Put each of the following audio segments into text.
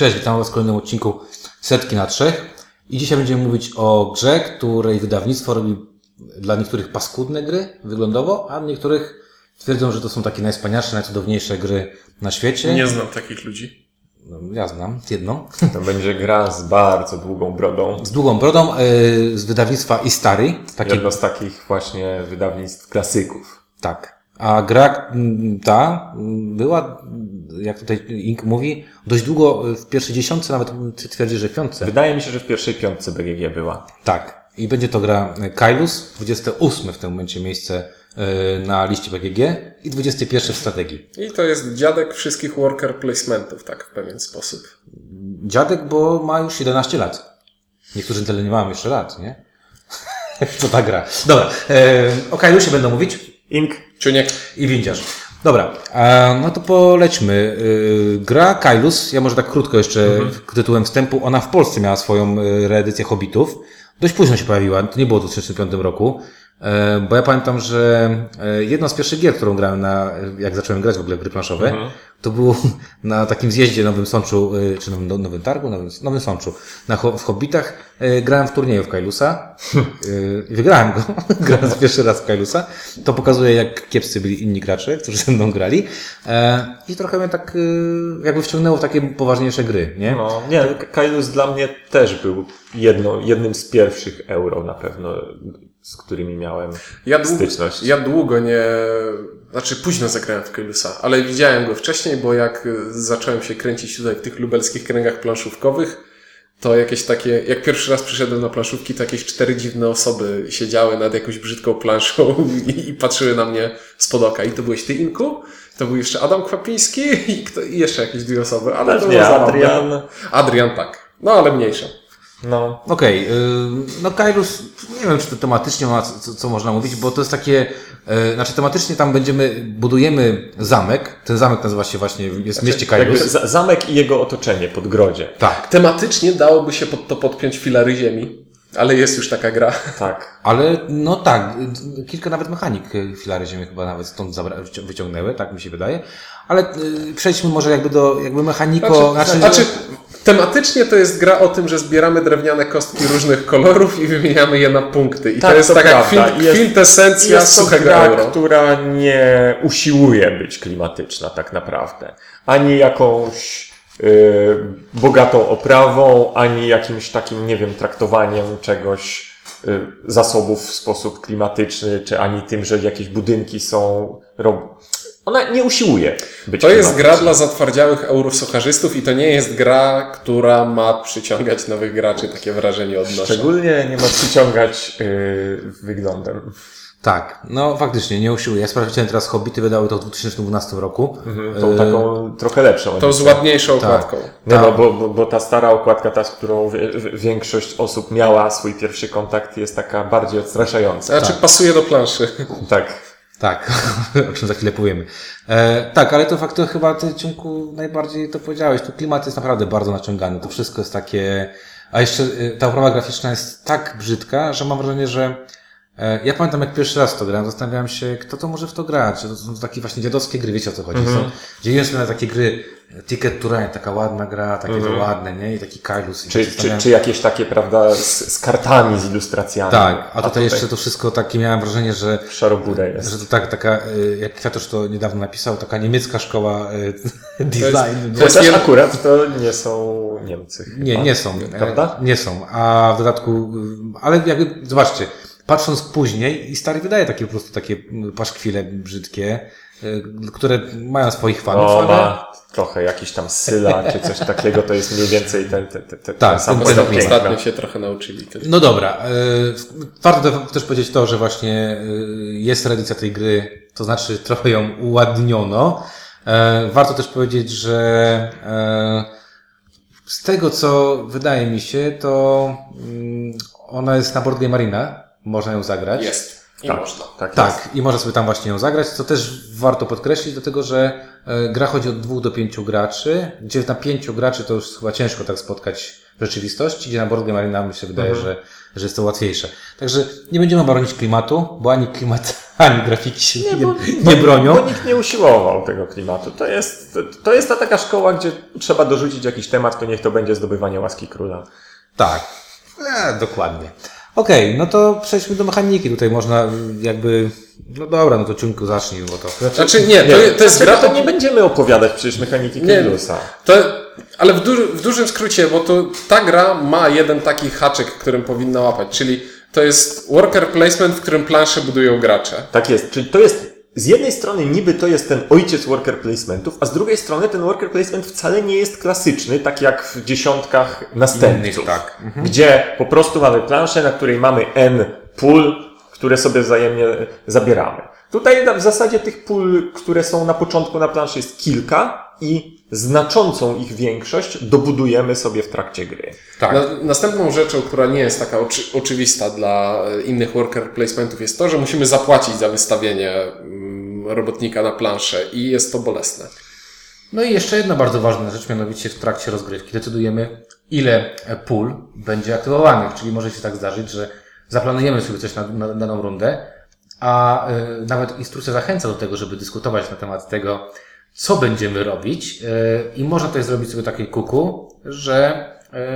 Cześć, witam Was w kolejnym odcinku Setki na Trzech. I dzisiaj będziemy mówić o grze, której wydawnictwo robi dla niektórych paskudne gry wyglądowo, a niektórych twierdzą, że to są takie najwspanialsze, najcudowniejsze gry na świecie. Nie znam takich ludzi. No, ja znam jedną. To będzie gra z bardzo długą brodą. Z długą brodą, yy, z wydawnictwa Istari. Takie, Jedno z takich właśnie wydawnictw klasyków. tak. A gra ta była, jak tutaj Ink mówi, dość długo y, w pierwszej dziesiątce, nawet twierdzi, że w piątce. Wydaje mi się, że w pierwszej piątce BGG była. Tak. I będzie to gra Kailus, 28 w tym momencie miejsce y, na liście BGG i 21 w strategii. I to jest dziadek wszystkich worker placementów, tak w pewien sposób. Dziadek, bo ma już 11 lat. Niektórzy tyle nie mają jeszcze lat, nie? Co ta gra. Dobra, e, o Kailusie będę mówić Ink. Czuniek, i windziarz. Dobra, no to polećmy. E, gra Kailus, ja może tak krótko jeszcze tytułem wstępu, ona w Polsce miała swoją e, reedycję Hobbitów. Dość późno się pojawiła, to nie było w 2005 roku. E, Bo ja pamiętam, że e, jedną z pierwszych gier, którą grałem na, jak zacząłem grać w ogóle w gry planszowe, to było na takim zjeździe Nowym Sączu, e, czy Nowym, Nowym Targu, Nowym, Nowym Sączu, na, w Hobbitach. Grałem w turnieju w Kailusa i wygrałem go, grając pierwszy raz w Kailusa. To pokazuje, jak kiepscy byli inni gracze, którzy ze mną grali. I trochę mnie tak jakby wciągnęło w takie poważniejsze gry, nie? No, nie, Kailus dla mnie też był jedno, jednym z pierwszych euro na pewno, z którymi miałem ja, dłu- styczność. ja długo nie... Znaczy późno zagrałem w Kailusa, ale widziałem go wcześniej, bo jak y, zacząłem się kręcić tutaj w tych lubelskich kręgach planszówkowych, to jakieś takie, jak pierwszy raz przyszedłem na planszówki, to jakieś cztery dziwne osoby siedziały nad jakąś brzydką planszą i, i patrzyły na mnie spod oka. I to byłeś ty, Inku? To był jeszcze Adam Kwapiński i, kto, i jeszcze jakieś dwie osoby, ale to Pewnie było zabawne. Adrian. Adrian, tak. No, ale mniejsza. No, Okej, y, no Kairus, nie wiem, czy to tematycznie ma co, co można mówić, bo to jest takie, y, znaczy tematycznie tam będziemy, budujemy zamek, ten zamek nazywa się właśnie, jest w mieście jakby Kairus. za- zamek i jego otoczenie, podgrodzie. Tak, Tematycznie dałoby się pod to podpiąć filary ziemi, ale jest już taka gra. Tak. ale no tak, kilka nawet mechanik filary ziemi chyba nawet stąd wyciągnęły, tak mi się wydaje, ale y, przejdźmy może jakby do, jakby mechaniko, Znaczy, znaczy, znaczy, tematycznie to jest gra o tym, że zbieramy drewniane kostki różnych kolorów i wymieniamy je na punkty. I Tak, to jest to taka prawda. kwint, kwintesencja Jest suchego gra, euro. która nie usiłuje być klimatyczna tak naprawdę. Ani jakąś y, bogatą oprawą, ani jakimś takim, nie wiem, traktowaniem czegoś, y, zasobów w sposób klimatyczny, czy ani tym, że jakieś budynki są... Rob... Ona nie usiłuje być To jest gra dla zatwardziałych eurosocharzystów i to nie jest gra, która ma przyciągać nowych graczy, takie wrażenie odnoszę. Szczególnie nie ma przyciągać y, wyglądem. tak, no faktycznie, nie usiłuję. Ja sprawdziłem teraz Hobbity, wydały to w 2012 roku. Tą taką trochę lepszą. To z ładniejszą okładką. Nie, Tak. no, bo, bo, bo ta stara okładka, ta, z którą większość osób miała swój pierwszy kontakt, jest taka bardziej odstraszająca. Znaczy pasuje do planszy. Tak. Tak, o czym za chwilę powiemy. E, tak, ale to fakt to chyba ty, Ciunku, najbardziej to powiedziałeś. Tu klimat jest naprawdę bardzo naciągany. To wszystko jest takie... A jeszcze e, ta oprawa graficzna jest tak brzydka, że mam wrażenie, że e, ja pamiętam jak pierwszy raz to grałem, zastanawiałem się, kto to może w to grać. To są takie właśnie dziadowskie gry, wiecie o co chodzi. Są, dzieliłem sobie na takie gry Ticket to Ride, taka ładna gra, takie to ładne, nie? I taki Kailus. I Czy, czy, czy jakieś takie, prawda, z, z kartami, z ilustracjami. Tak, a tutaj jeszcze to wszystko takie miałem wrażenie, że Szarobura jest. że to tak, taka, y, jak Kwiatusz to niedawno napisał, taka niemiecka szkoła design. to jest jed- akurat to nie są Niemcy. Chyba. Nie, nie są. Prawda? E, Nie są. A w dodatku, y, ale jakby, zobaczcie, patrząc później, i stary wydaje takie po prostu takie mm, paszkwile brzydkie, które mają swoich fanów, O, ale... ma trochę jakiś tam syla, czy coś takiego, to jest mniej więcej ten, ten, ten, ten, Tak, ten sam ten- poziom ten-. Ostatnio się trochę nauczyli. też. No dobra, y, warto te- też powiedzieć to, że właśnie y, jest reedycja tej gry, to znaczy trochę ją uładniono. E, Warto też powiedzieć, że e, z tego co wydaje mi się, to mm, ona jest na Board Game Arena, można ją zagrać. Jest. I Tak, można. tak. Tak, i można sobie tam właśnie ją zagrać, co też warto podkreślić, dlatego że e, gra chodzi od dwóch do pięciu graczy, gdzie na pięciu graczy to już chyba ciężko tak spotkać w rzeczywistości, gdzie na Board Game Arena mi się wydaje, że, że jest to łatwiejsze. Także nie będziemy bronić klimatu, bo ani klimat, ani grafiki się nie, bo- nie bronią. Bo nikt nie usiłował tego klimatu. To jest, to, to jest ta taka szkoła, gdzie trzeba dorzucić jakiś temat, to niech to będzie zdobywanie łaski króla. Tak, e, dokładnie. Okej, no to przejdźmy do mechaniki. Tutaj można mm, jakby, no dobra, no to ciunku zacznij, bo to... Znaczy nie, to, to jest gra, to nie będziemy opowiadać przecież mechaniki Nie. Kailusa. To, ale w, duży, w dużym skrócie, bo to ta gra ma jeden taki haczyk, którym powinna łapać, czyli to jest worker placement, w którym plansze budują gracze. Tak jest. Czyli to jest, z jednej strony niby to jest ten ojciec worker placementów, a z drugiej strony ten worker placement wcale nie jest klasyczny, tak jak w dziesiątkach następców. Innych, tak. Gdzie po prostu mamy planszę, na której mamy N pól, które sobie wzajemnie zabieramy. Tutaj w zasadzie tych pól, które są na początku na planszy jest kilka i znaczącą ich większość dobudujemy sobie w trakcie gry. Tak. Na, następną rzeczą, która nie jest taka oczy, oczywista dla e, innych worker placementów jest to, że musimy zapłacić za wystawienie mm, robotnika na planszę i jest to bolesne. No i jeszcze jedna bardzo ważna rzecz, mianowicie w trakcie rozgrywki decydujemy, ile pól będzie aktywowanych, czyli może się tak zdarzyć, że zaplanujemy sobie coś na, na na daną rundę, a y, nawet instrukcja zachęca do tego, żeby dyskutować na temat tego, co będziemy robić y, i można tutaj zrobić sobie takie kuku, że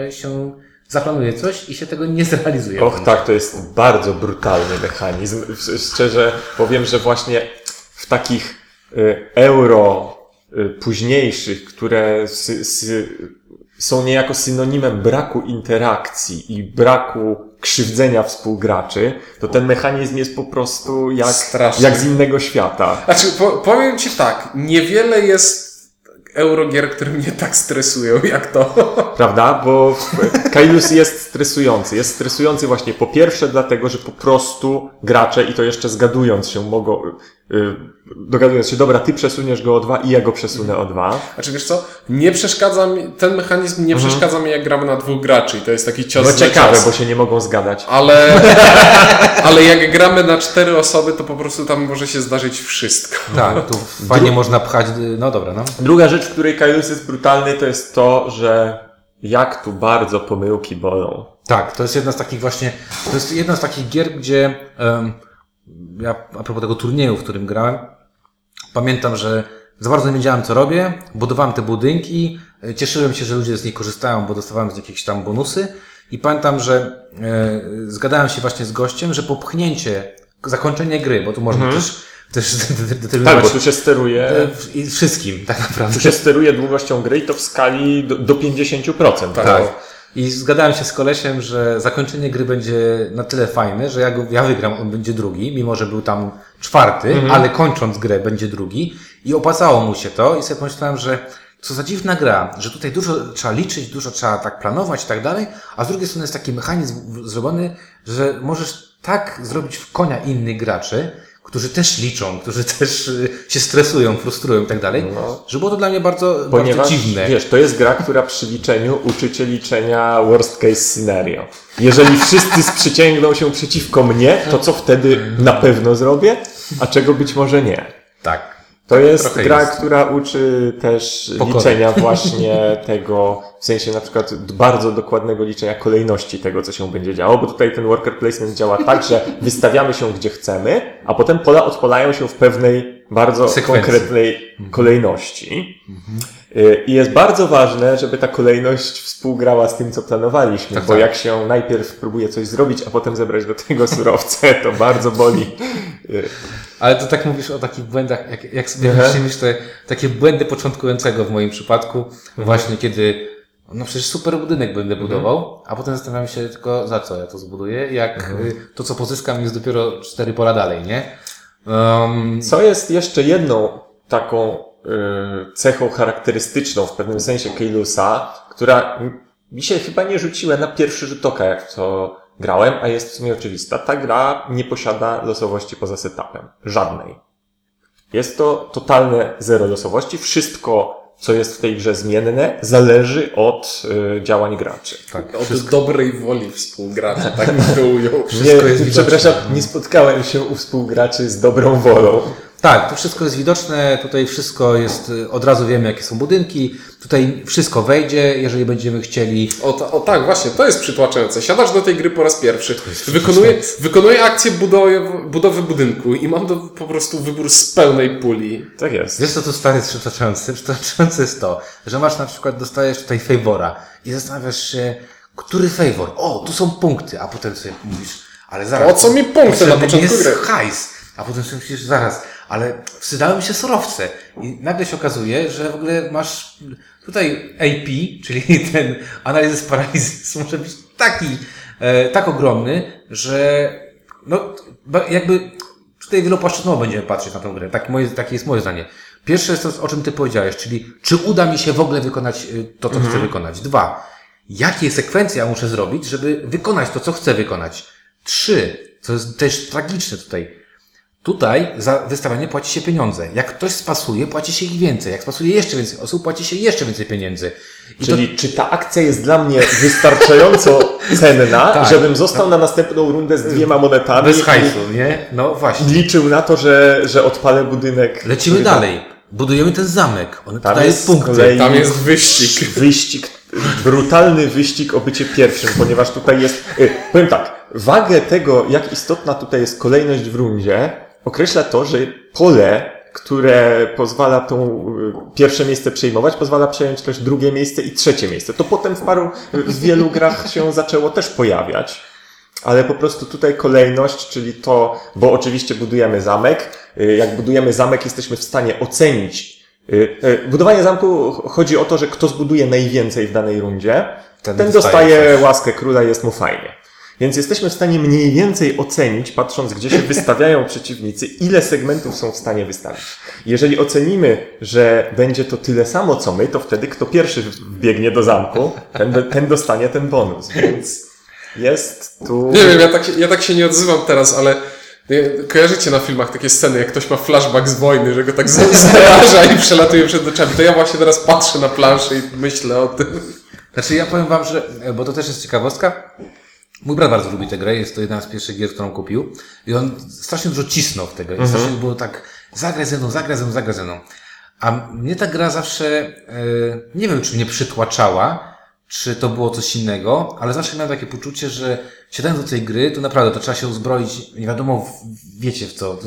y, się zaplanuje coś i się tego nie zrealizuje. Och tak, to jest bardzo brutalny mechanizm. Szczerze powiem, że właśnie w takich euro późniejszych, które są niejako synonimem braku interakcji i braku krzywdzenia współgraczy, to ten mechanizm jest po prostu jak, Straszny. jak z innego świata. Znaczy, po, powiem Ci tak, niewiele jest eurogier, które mnie tak stresują jak to. Prawda? Bo Kailus jest stresujący. Jest stresujący właśnie po pierwsze dlatego, że po prostu gracze, i to jeszcze zgadując się, mogą, dogadując się, dobra, ty przesuniesz go o dwa i ja go przesunę o dwa. Znaczy, wiesz co, nie przeszkadza mi, ten mechanizm nie przeszkadza mi, jak gramy na dwóch graczy i to jest taki cios No ciekawe, cios. bo się nie mogą zgadać. Ale, ale jak gramy na cztery osoby, to po prostu tam może się zdarzyć wszystko. Tak, tu fajnie można pchać, y, no dobra, no. Druga rzecz, w której Kailus jest brutalny, to jest to, że jak tu bardzo pomyłki bolą. Tak, to jest jedna z takich właśnie, to jest jedna z takich gier, gdzie em, ja a propos tego turnieju, w którym grałem, pamiętam, że za bardzo nie wiedziałem, co robię, budowałem te budynki, e, cieszyłem się, że ludzie z nich korzystają, bo dostawałem z jakieś tam bonusy i pamiętam, że e, zgadałem się właśnie z gościem, że popchnięcie, zakończenie gry, bo tu można też, też Tak, determinować bo tu się steruje, e, wszystkim, tak naprawdę. tu się steruje długością gry i to w skali do, do 50%. Tak. Bo- I zgadałem się z kolesiem, że zakończenie gry będzie na tyle fajne, że ja, go, ja wygram, on będzie drugi, mimo że był tam czwarty, ale kończąc grę będzie drugi. I opłacało mu się to i sobie pomyślałem, że co za dziwna gra, że tutaj dużo trzeba liczyć, dużo trzeba tak planować i tak dalej, a z drugiej strony jest taki mechanizm zrobiony, że możesz tak zrobić w konia innych graczy, którzy też liczą, którzy też y, się stresują, frustrują i tak dalej, że było to dla mnie bardzo, Ponieważ, bardzo dziwne. wiesz, to jest gra, która przy liczeniu uczy cię liczenia worst case scenario. Jeżeli wszyscy sprzyciągną się przeciwko mnie, to co wtedy na pewno zrobię, a czego być może nie. Tak. To jest Trochę gra, jest. która uczy też Pokory. liczenia właśnie tego, w sensie na przykład bardzo dokładnego liczenia kolejności tego, co się będzie działo, bo tutaj ten worker placement działa tak, że wystawiamy się gdzie chcemy, a potem pola odpalają się w pewnej bardzo Sekwencji. konkretnej kolejności. Y, I jest bardzo ważne, żeby ta kolejność współgrała z tym, co planowaliśmy, Tak, bo tak. jak się najpierw próbuje coś zrobić, a potem zebrać do tego surowce, to bardzo boli. Ale to tak mówisz o takich błędach, jak, jak sobie myślisz, te takie błędy początkującego w moim przypadku, właśnie kiedy, no przecież super budynek będę budował, a potem zastanawiam się tylko za co ja to zbuduję, jak y, to co pozyskam jest dopiero cztery pola dalej, nie? Um, Co jest jeszcze jedną taką y, cechą charakterystyczną w pewnym sensie Keilusa, która mi się chyba nie rzuciła na pierwszy rzut oka, jak to grałem, a jest w sumie oczywista. Ta gra nie posiada losowości poza setupem. Żadnej. Jest to totalne zero losowości. Wszystko, co jest w tej grze zmienne, zależy od y, działań graczy. tak, Od dobrej woli współgracza, tak bym to ujął. Wszystko jest widoczne. przepraszam, nie spotkałem się u współgraczy z dobrą wolą. Tak, to wszystko jest widoczne, tutaj wszystko jest, y, od razu wiemy jakie są budynki, tutaj wszystko wejdzie, jeżeli będziemy chcieli. O, ta, o tak, właśnie, to jest przytłaczające. Siadasz do tej gry po raz pierwszy, wykonuję, wykonuję akcję budowy, budowy budynku i mam do, po prostu wybór z pełnej puli. Tak jest. Wiesz co tu stary jest przytaczające? Przytaczające jest to, że masz na przykład, dostajesz tutaj favora i zastanawiasz się, który favor? O, tu są punkty, a potem sobie mówisz, ale zaraz. Po co mi punkty na początku gry? hajs. A potem sobie myślisz, zaraz, ale wsydały mi się surowce. I nagle się okazuje, że w ogóle masz tutaj AP, czyli ten analizys paralizis może być taki, e, tak ogromny, że no, jakby tutaj wielopłaszczyznowo będziemy patrzeć na tę grę. Tak moje, takie jest moje zdanie. Pierwsze jest to, o czym ty powiedziałeś, czyli czy uda mi się w ogóle wykonać y, to, co chcę wykonać. Dwa, jakie sekwencje ja muszę zrobić, żeby wykonać to, co chcę wykonać. Trzy, co jest też tragiczne tutaj. Tutaj za wystawianie płaci się pieniądze. Jak ktoś spasuje, płaci się ich więcej. Jak spasuje jeszcze więcej osób, płaci się jeszcze więcej pieniędzy. I Czyli czy ta akcja jest dla mnie wystarczająco cenna, Tak. żebym został na następną rundę z dwiema to monetami bez hajsu, nie? No właśnie. liczył na to, że, że odpalę budynek. Lecimy który- dalej. Budujemy ten zamek. On Tam daje jest punkty. kolei Tam jest wyścig. Wyścig, brutalny wyścig o bycie pierwszym, ponieważ tutaj jest. y, Powiem tak, wagę tego, jak istotna tutaj jest kolejność w rundzie, określa to, że pole, które pozwala tą y, pierwsze miejsce przejmować, pozwala przejąć też drugie miejsce i trzecie miejsce. To potem w paru, w wielu grach się zaczęło też pojawiać. Ale po prostu tutaj kolejność, czyli to, bo oczywiście budujemy zamek. Y, Jak budujemy zamek, jesteśmy w stanie ocenić. y, Budowanie zamku ch- chodzi o to, że kto zbuduje najwięcej w danej rundzie, Ten ten, dostaje łaskę króla i jest mu fajnie. Więc jesteśmy w stanie mniej więcej ocenić, patrząc gdzie się wystawiają przeciwnicy, ile segmentów są w stanie wystawić. Jeżeli ocenimy, że będzie to tyle samo co my, to wtedy kto pierwszy wbiegnie do zamku, ten, ten dostanie ten bonus. Więc jest tu... Nie wiem, ja tak, się- ja tak się nie odzywam teraz, ale nie, kojarzycie na filmach takie sceny, jak ktoś ma flashback z wojny, że go tak zaraża i przelatuje przed oczami. To ja właśnie teraz patrzę na planszę i myślę o tym. Znaczy ja powiem wam, że, bo to też jest ciekawostka. Mój brat bardzo lubi tę grę, jest to jedna z pierwszych gier, którą kupił. I on strasznie dużo cisnął w tego. I strasznie było tak, zagraj ze mną, zagraj ze mną, zagraj ze mną. A mnie ta gra zawsze, e, nie wiem czy mnie przytłaczała, czy to było coś innego, ale zawsze miałem takie poczucie, że siadając do tej gry, to naprawdę to trzeba się uzbroić, nie wiadomo, wiecie w co.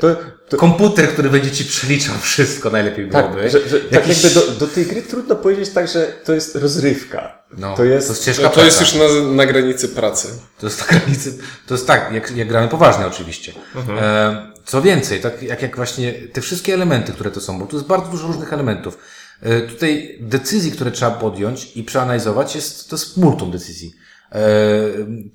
To, to, Komputer, który będzie ci przeliczał wszystko, najlepiej tak, byłoby. że, że, tak Jakiś- jakby do, do tej gry trudno powiedzieć tak, że to jest rozrywka. no, to jest- to jest ciężka No, to jest praca. już na, na granicy pracy. To jest taka granicy, to jest tak, jak, jak gramy poważnie oczywiście. E, co więcej, tak jak, jak właśnie te wszystkie elementy, które to są, bo tu jest bardzo dużo różnych elementów. E, tutaj decyzji, które trzeba podjąć i przeanalizować, jest, to jest multum decyzji. E,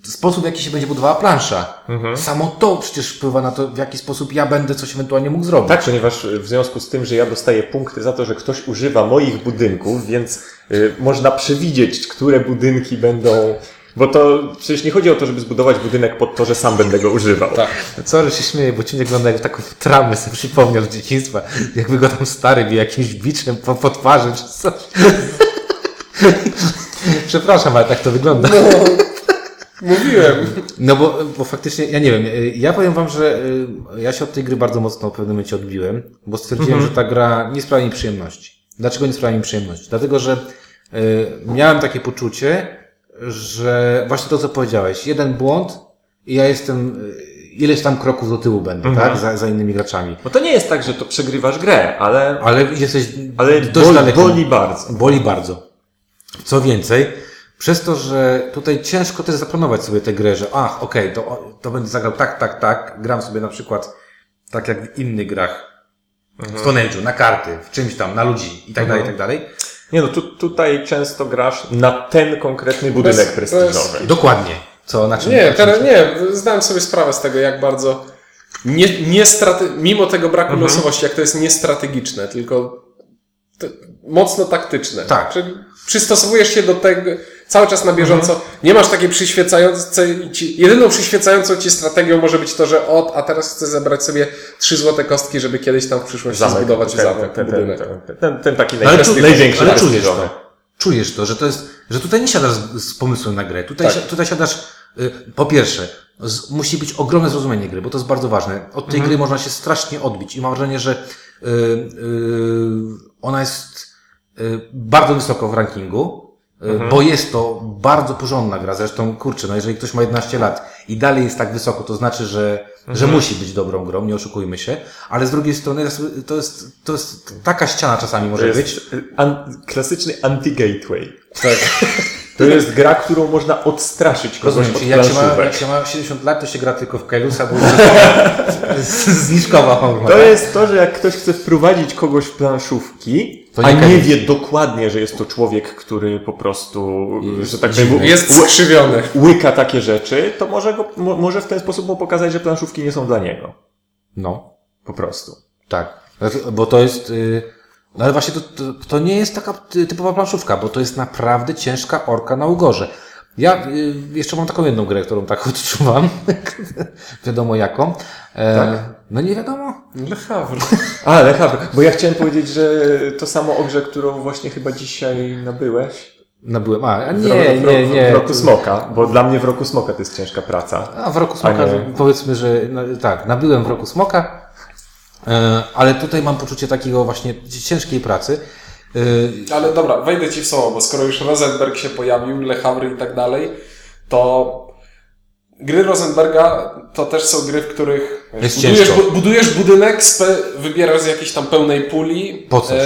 sposób, w jaki się będzie budowała plansza. Samo to przecież wpływa na to, w jaki sposób ja będę coś ewentualnie mógł zrobić. Tak, ponieważ w związku z tym, że ja dostaję punkty za to, że ktoś używa moich budynków, więc y, można przewidzieć, które budynki będą. Bo to przecież nie chodzi o to, żeby zbudować budynek pod to, że sam będę go używał. Tak. Co, że się śmieję, bo ci wygląda jak taką tramę sobie przypomniał z dzieciństwa. Jakby go tam stary bił jakimś biczem po, po twarzy czy coś. Przepraszam, ale tak to wygląda. Mówiłem. No bo, bo faktycznie, ja nie wiem, y, ja powiem wam, że y, ja się od tej gry bardzo mocno w pewnym momencie odbiłem, bo stwierdziłem, że ta gra nie sprawia mi przyjemności. Dlaczego nie sprawia mi przyjemności? Dlatego, że y, miałem takie poczucie, że właśnie to, co powiedziałeś, jeden błąd i ja jestem y, ileś tam kroków do tyłu będę, tak? Za, za innymi graczami. Bo to nie jest tak, że to przegrywasz grę, ale, Ale jesteś ale dość boli, daleko. boli bardzo. Boli bardzo. Co więcej, przez to, że tutaj ciężko też zaplanować sobie tę grę, że ach, okej, to, to będę zagrał tak, tak, tak, gram sobie na przykład tak jak w innych grach, w Stone Age'u, na karty, w czymś tam, na ludzi i tak dalej, i tak dalej. Nie no, tu, tutaj często grasz na ten konkretny budynek Bez- prestiżowy. Dokładnie. Co, na czym? Nie, teraz nie, zdałem sobie sprawę z tego, jak bardzo nie, nie strate, mimo tego braku losowości, jak to jest niestrategiczne, tylko mocno taktyczne. Tak. Czyli przystosowujesz się do tego cały czas na bieżąco. Nie masz takiej przyświecającej ci, jedyną przyświecającą ci strategią może być to, że od, a teraz chcę zebrać sobie trzy złote kostki, żeby kiedyś tam w przyszłości zbudować ten, zamek, ten, ten, budynek. ten, ten, ten taki ale, czu, największy ale czujesz to. Czujesz to, że to jest, że tutaj nie siadasz z, pomysłem na grę. Tutaj, Tak. tutaj siadasz y, po pierwsze, z, musi być ogromne zrozumienie gry, bo to jest bardzo ważne. Od tej gry można się strasznie odbić i mam wrażenie, że y, y, ona jest y, bardzo wysoko w rankingu, y, bo jest to bardzo porządna gra. Zresztą, kurczę, no jeżeli ktoś ma 11 lat i dalej jest tak wysoko, to znaczy, że, że musi być dobrą grą, nie oszukujmy się, ale z drugiej strony to jest, to jest taka ściana czasami może To być. jest an, klasyczny anti-gateway. Tak. To jest gra, którą można odstraszyć kogoś Rozumiem, od jak się, ma, jak się ma 70 lat, to się gra tylko w Kailusa, bo jest zniżkowa forma. To tak? jest to, że jak ktoś chce wprowadzić kogoś w planszówki, nie a nie wie dokładnie, że jest to człowiek, który po prostu, że tak dziwny. powiem, Jest skrzywiony. łyka takie rzeczy, to może, go, mo, może w ten sposób mu pokazać, że planszówki nie są dla niego. No, Po prostu. tak. Bo to jest... y, No ale właśnie to, to, to nie jest taka ty- typowa planszówka, bo to jest naprawdę ciężka orka na ugorze. Ja y, jeszcze mam taką jedną grę, którą tak odczuwam. wiadomo jaką. E, Tak? No nie wiadomo. Le Havre. A, ale Havre, bo ja chciałem powiedzieć, że to samo o grze, którą właśnie chyba dzisiaj nabyłeś. Nabyłem. A, nie, w, nie, nie. W roku Smoka, bo dla mnie w roku Smoka to jest ciężka praca. A w roku smoka, A nie. powiedzmy, że no, tak, nabyłem w roku smoka, ale tutaj mam poczucie takiego właśnie ciężkiej pracy. E, Ale dobra, wejdę ci w słowo, bo skoro już Rosenberg się pojawił, Le Havre i tak dalej, to gry Rosenberga to też są gry, w których budujesz, bu- budujesz budynek, wybierasz z jakiejś tam pełnej puli, Po coś.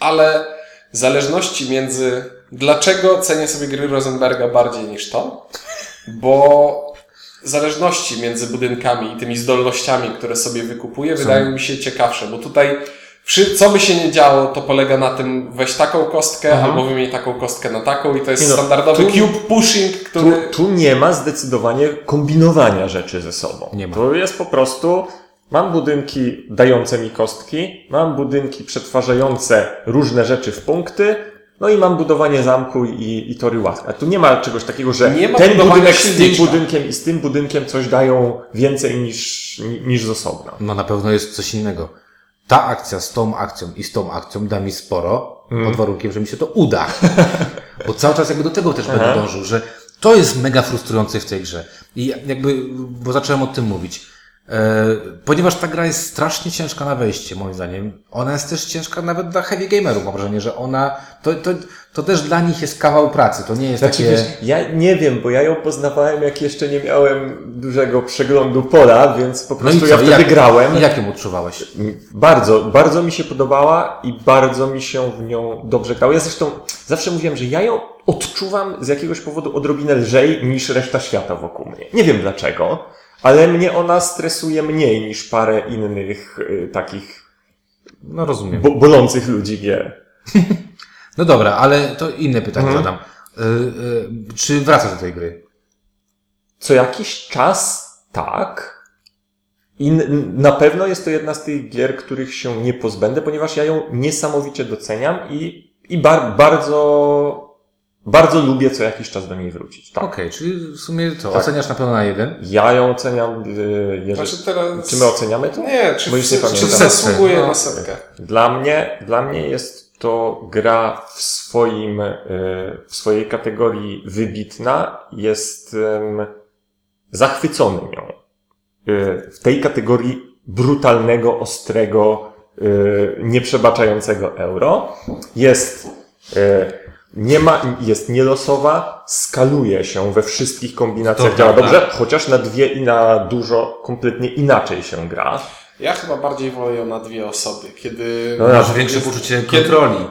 ale zależności między... Dlaczego cenię sobie gry Rosenberga bardziej niż to? Bo zależności między budynkami i tymi zdolnościami, które sobie wykupuję, wydają mi się ciekawsze, bo tutaj co by się nie działo, to polega na tym weź taką kostkę, albo wymień taką kostkę na taką i to jest no, standardowy tu- cube pushing, Tu, który... tu nie ma zdecydowanie kombinowania rzeczy ze sobą. Nie ma. Tu jest po prostu, mam budynki dające mi kostki, mam budynki przetwarzające różne rzeczy w punkty, no i mam budowanie zamku i, i tory łask. A tu nie ma czegoś takiego, że ten budynek z tym silniczka. budynkiem i z tym budynkiem coś dają więcej niż, niż z osobna. no na pewno jest coś innego. Ta akcja z tą akcją i z tą akcją da mi sporo, pod warunkiem, że mi się to uda. Bo cały czas jakby do tego też będę dążył, że to jest mega frustrujące w tej grze. I jakby, bo zacząłem o tym mówić. E, ponieważ ta gra jest strasznie ciężka na wejście, moim zdaniem. Ona jest też ciężka nawet dla heavy gamerów, mam wrażenie, że ona, to, to, to też dla nich jest kawał pracy. To nie jest Znaczy, takie... wiesz, ja nie wiem, bo ja ją poznawałem, jak jeszcze nie miałem dużego przeglądu pola, więc po No prostu co? ja wtedy jak, grałem. I jak ją odczuwałeś? Bardzo, bardzo mi się podobała i bardzo mi się w nią dobrze grało. Ja zresztą zawsze mówiłem, że ja ją odczuwam z jakiegoś powodu odrobinę lżej niż reszta świata wokół mnie. Nie wiem dlaczego, ale mnie ona stresuje mniej niż parę innych y, takich No rozumiem. bo bolących ludzi gier. No dobra, ale to inne pytanie Mhm. zadam. Y, y, czy wracasz do tej gry? Co jakiś czas tak. I n- na pewno jest to jedna z tych gier, których się nie pozbędę, ponieważ ja ją niesamowicie doceniam i, i bar, bardzo, bardzo lubię co jakiś czas do niej wrócić. Tak. Okej, czyli w sumie co, Tak. oceniasz na pewno na jeden? Ja ją oceniam, y, jeżeli... Znaczy teraz... Czy my oceniamy to? Nie, czy, Bo czy, czy pamiętam. zasługuje No. na setkę? Dla mnie, dla mnie jest to gra w swoim, y, w swojej kategorii wybitna. Jestem zachwycony nią. Y, W tej kategorii brutalnego, ostrego, nieprzebaczającego euro. Jest, nie ma, jest nielosowa, skaluje się we wszystkich kombinacjach, działa dobrze, chociaż na dwie i na dużo kompletnie inaczej się gra. Ja chyba bardziej wolę ją na dwie osoby, kiedy... No, Masz większe poczucie kontroli.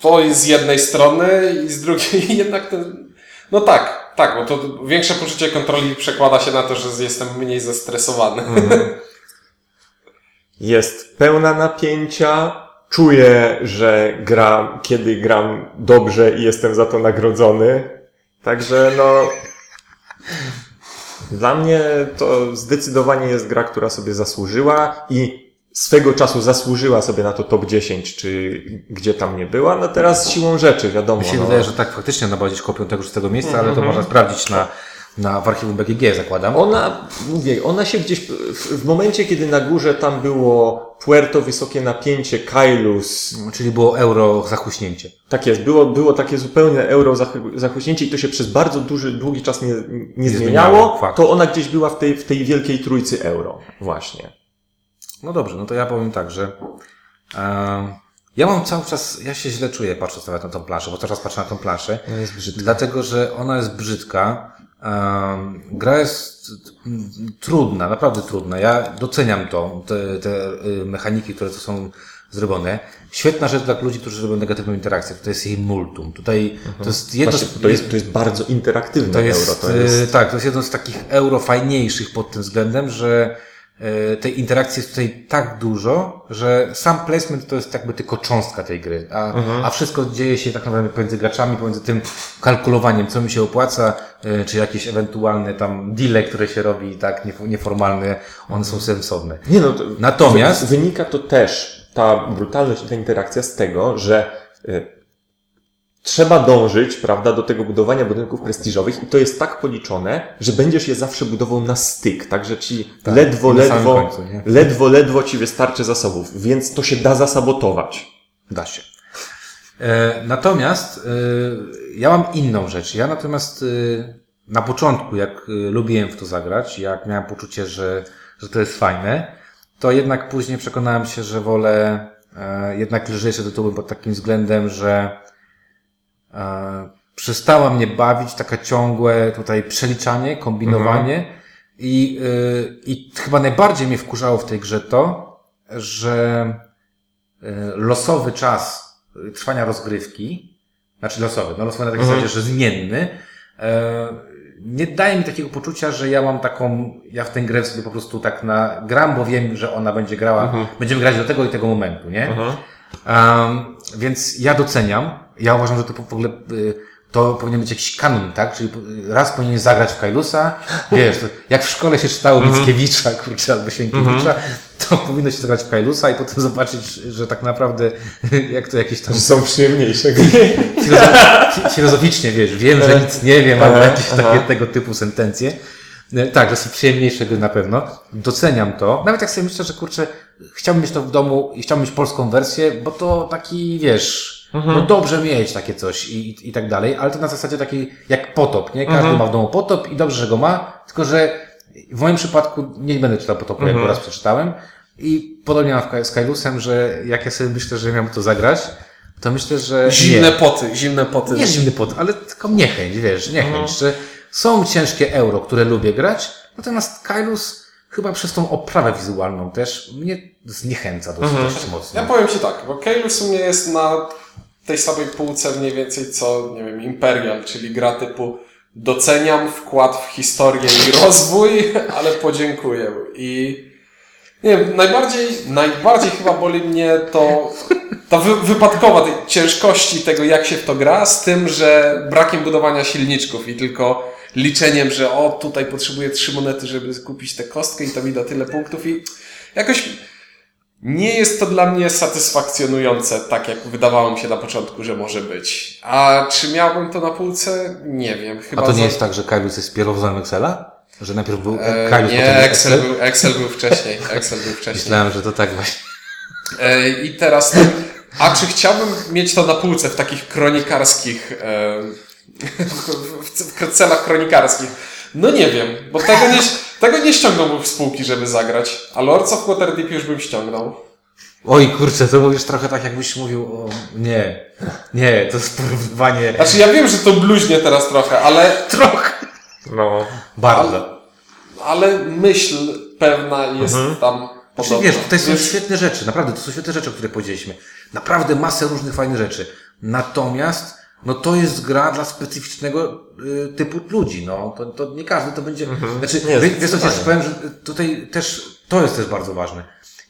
To jest z jednej strony i z drugiej jednak ten... No tak, tak, bo to większe poczucie kontroli przekłada się na to, że jestem mniej zestresowany. Jest pełna napięcia. Czuję, że gram, kiedy gram dobrze i jestem za to nagrodzony. Także no. Dla mnie to zdecydowanie jest gra, która sobie zasłużyła i swego czasu zasłużyła sobie na to top 10, czy gdzie tam nie była. No teraz siłą rzeczy, wiadomo. Mi się no. wydaje, że tak faktycznie ona była gdzieś koło 5-6 miejsca, ale to można sprawdzić na, na w archiwum BGG zakładam. Ona, mówię, ona się gdzieś, w, w momencie, kiedy na górze tam było Puerto, wysokie napięcie, Kailus, Czyli było euro zachuśnięcie. tak jest, było, było takie zupełne euro zach- zachuśnięcie i to się przez bardzo duży, długi czas nie, nie, zmieniało, zmieniało, fakt. to ona gdzieś była w tej, w tej wielkiej trójcy euro. Właśnie. No dobrze, no to ja powiem tak, że e, ja mam cały czas, ja się źle czuję patrząc nawet na tą planszę, bo cały czas patrzę na tą planszę. Ona jest brzydka. Dlatego, że ona jest brzydka. Um, gra jest trudna, naprawdę trudna. Ja doceniam to, te, te y, mechaniki, które tu są zrobione. Świetna rzecz dla ludzi, którzy robią negatywną interakcję. To jest jej multum. Tutaj to jest jedno Właśnie, to, jest, to jest bardzo interaktywne to jest, euro. To jest, y, tak, to jest jedno z takich euro fajniejszych pod tym względem, że tej interakcji jest tutaj tak dużo, że sam placement to jest jakby tylko cząstka tej gry, a, Mhm. a wszystko dzieje się tak naprawdę pomiędzy graczami, pomiędzy tym kalkulowaniem, co mi się opłaca, y, czy jakieś ewentualne tam deale, które się robi, tak, nief- nieformalne, one są sensowne. Nie no, to, Natomiast- wy- wynika to też, ta brutalność i ta interakcja z tego, że y, trzeba dążyć, prawda, do tego budowania budynków prestiżowych i to jest tak policzone, że będziesz je zawsze budował na styk, tak, że ci ledwo, na samym ledwo, końcu, ledwo, ledwo ci wystarczy zasobów, więc to się da zasabotować. Da się. E, natomiast e, ja mam inną rzecz. Ja natomiast e, na początku, jak lubiłem w to zagrać, jak miałem poczucie, że, że to jest fajne, to jednak później przekonałem się, że wolę jednak lżejsze tytuły pod takim względem, że przestała mnie bawić taka ciągłe tutaj przeliczanie, kombinowanie i, e, i chyba najbardziej mnie wkurzało w tej grze to, że e, losowy czas e, trwania rozgrywki, znaczy losowy, no losowy na takiej zasadzie, że zmienny, e, nie daje mi takiego poczucia, że ja mam taką, ja w tę grę sobie po prostu tak na, gram, bo wiem, że ona będzie grała, będziemy grać do tego i tego momentu, nie? Um, więc ja doceniam, ja uważam, że to w ogóle y, to powinien być jakiś kanon, tak? Czyli raz powinien zagrać w Kailusa, wiesz, jak w szkole się czytało Mickiewicza, kurczę, albo Sienkiewicza, to powinno się zagrać w Kailusa i potem zobaczyć, że tak naprawdę jak to jakieś tam Są przyjemniejsze filozof- filozoficznie, wiesz, wiem, że nic nie wiem, albo jakieś takie tego typu sentencje. E, Tak, że są przyjemniejsze gry na pewno. Doceniam to. Nawet jak sobie myślę, że kurczę, chciałbym mieć to w domu i chciałbym mieć polską wersję, bo to taki, wiesz, no dobrze mieć takie coś i, i, i tak dalej, ale to na zasadzie takiej jak potop, nie? Każdy ma w domu potop i dobrze, że go ma, tylko że w moim przypadku nie będę czytał potopu, jak go raz przeczytałem. I podobnie mam z Kailusem, że jak ja sobie myślę, że miałbym to zagrać, to myślę, że Zimne nie. poty, zimne poty. Nie zimny pot, ale tylko niechęć, wiesz, niechęć, że są ciężkie euro, które lubię grać, natomiast Kailus chyba przez tą oprawę wizualną też mnie zniechęca dosyć, dość mocno. Ja powiem Ci tak, bo Kailus u mnie jest na tej samej półce mniej więcej co, nie wiem, Imperial, czyli gra typu doceniam wkład w historię i rozwój, ale podziękuję. I nie wiem, najbardziej, najbardziej chyba boli mnie to ta wy, wypadkowa tej ciężkości tego, jak się w to gra, z tym, że brakiem budowania silniczków i tylko liczeniem, że o, tutaj potrzebuję trzy monety, żeby kupić tę kostkę i to mi da tyle punktów i jakoś nie jest to dla mnie satysfakcjonujące, tak jak wydawało mi się na początku, że może być. A czy miałbym to na półce? Nie wiem. Chyba A to nie za- jest tak, że Kailus jest pierwowzorem Excela? Że najpierw był E, Kailus, nie, potem był Excel był, Excel był wcześniej. Excel był wcześniej. Myślałem, że to tak właśnie. E, I teraz tak, a czy chciałbym mieć to na półce w takich kronikarskich, e, w, w, w celach kronikarskich? No nie wiem, bo tego nie, tego nie ściągnąłbym w spółki, żeby zagrać, a Lords of Waterdeep już bym ściągnął. Oj, kurczę, to mówisz trochę tak, jakbyś mówił o... Nie, nie, to jest porównywanie... Znaczy ja wiem, że to bluźnie teraz trochę, ale Trochę. No. Bardzo. ale myśl pewna jest tam Znaczy, podobna. wiesz, tutaj są świetne rzeczy, naprawdę, to są świetne rzeczy, o których powiedzieliśmy. Naprawdę masę różnych fajnych rzeczy. Natomiast, no to jest gra dla specyficznego y, typu ludzi, no. To, to nie każdy to będzie... Znaczy, Nie, wie, wiesz co, powiem, że tutaj też, to jest też bardzo ważne.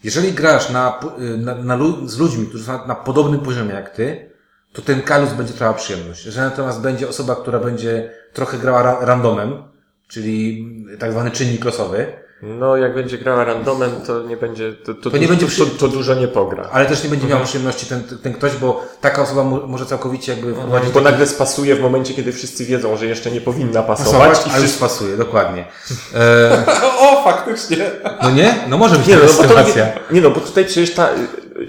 Jeżeli grasz na, y, na, na, z ludźmi, którzy są na, na podobnym poziomie jak ty, to ten kalus będzie trwała przyjemność. Jeżeli natomiast będzie osoba, która będzie trochę grała ra randomem, czyli tak zwany czynnik losowy, No, jak będzie grała randomem, to nie będzie, to, to, To nie będzie przy- to, to dużo nie pogra. Ale też nie będzie miał przyjemności ten, ten ktoś, bo taka osoba mo- może całkowicie jakby wprowadzić Bo taki- nagle spasuje w momencie, kiedy wszyscy wiedzą, że jeszcze nie powinna pasować. pasować, i a już wszyscy... pasuje, dokładnie. E, O, faktycznie. no nie? No może być Nie no, no bo to, nie, nie no, bo tutaj przecież ta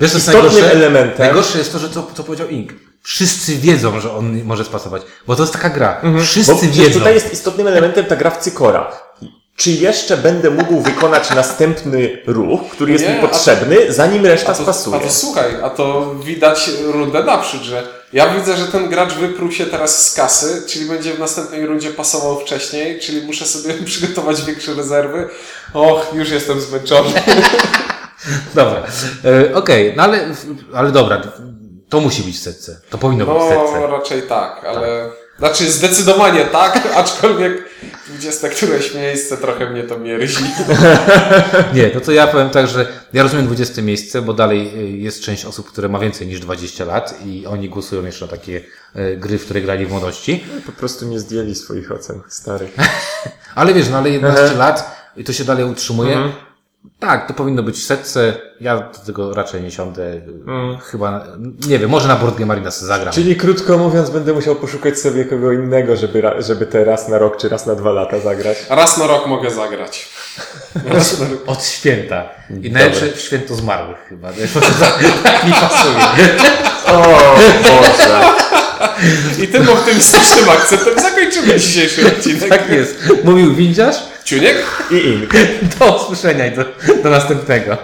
Wiesz, istotnym najgorsze? elementem... Najgorsze jest to, że co, co powiedział Ink. Wszyscy wiedzą, że on może spasować. Bo to jest taka gra. Wszyscy Bo wiedzą. tutaj jest istotnym elementem ta gra w cykora. Czy jeszcze będę mógł wykonać następny ruch, który jest Nie, mi a to- potrzebny, zanim reszta A to, spasuje? a to słuchaj, a to widać rundę naprzód, że ja widzę, że ten gracz wyprół się teraz z kasy, czyli będzie w następnej rundzie pasował wcześniej, czyli muszę sobie przygotować większe rezerwy. Och, już jestem zmęczony. Dobra. E, Okej, no ale, ale dobra. To musi być w setce. To powinno być w No, setce. raczej tak, ale... Znaczy zdecydowanie tak, aczkolwiek 20 któreś miejsce trochę mnie to mierzi. Nie, no to ja powiem tak, że ja rozumiem 20 miejsce, bo dalej y, jest część osób, które ma więcej niż 20 lat i oni głosują jeszcze na takie y, gry, w które grali w młodości. Po prostu nie zdjęli swoich ocen starych. Ale wiesz, no ale 11 Aha. lat i to się dalej utrzymuje. Mhm. Tak, to powinno być w setce. Ja do tego raczej nie siądę. Mm. Chyba, nie wiem, może na Board Game Arena sobie zagram. Czyli krótko mówiąc, będę musiał poszukać sobie kogo innego, żeby, żeby te raz na rok czy raz na dwa lata zagrać. Raz na rok mogę zagrać. Raz na rok. Od święta. I najlepsze w święto zmarłych chyba. Tak mi pasuje. O Boże. I tym optymistycznym akcentem zakończymy dzisiejszy odcinek. Tak jest. Mówił windziarz. Ciuniek? I ink. Do usłyszenia i do, do następnego.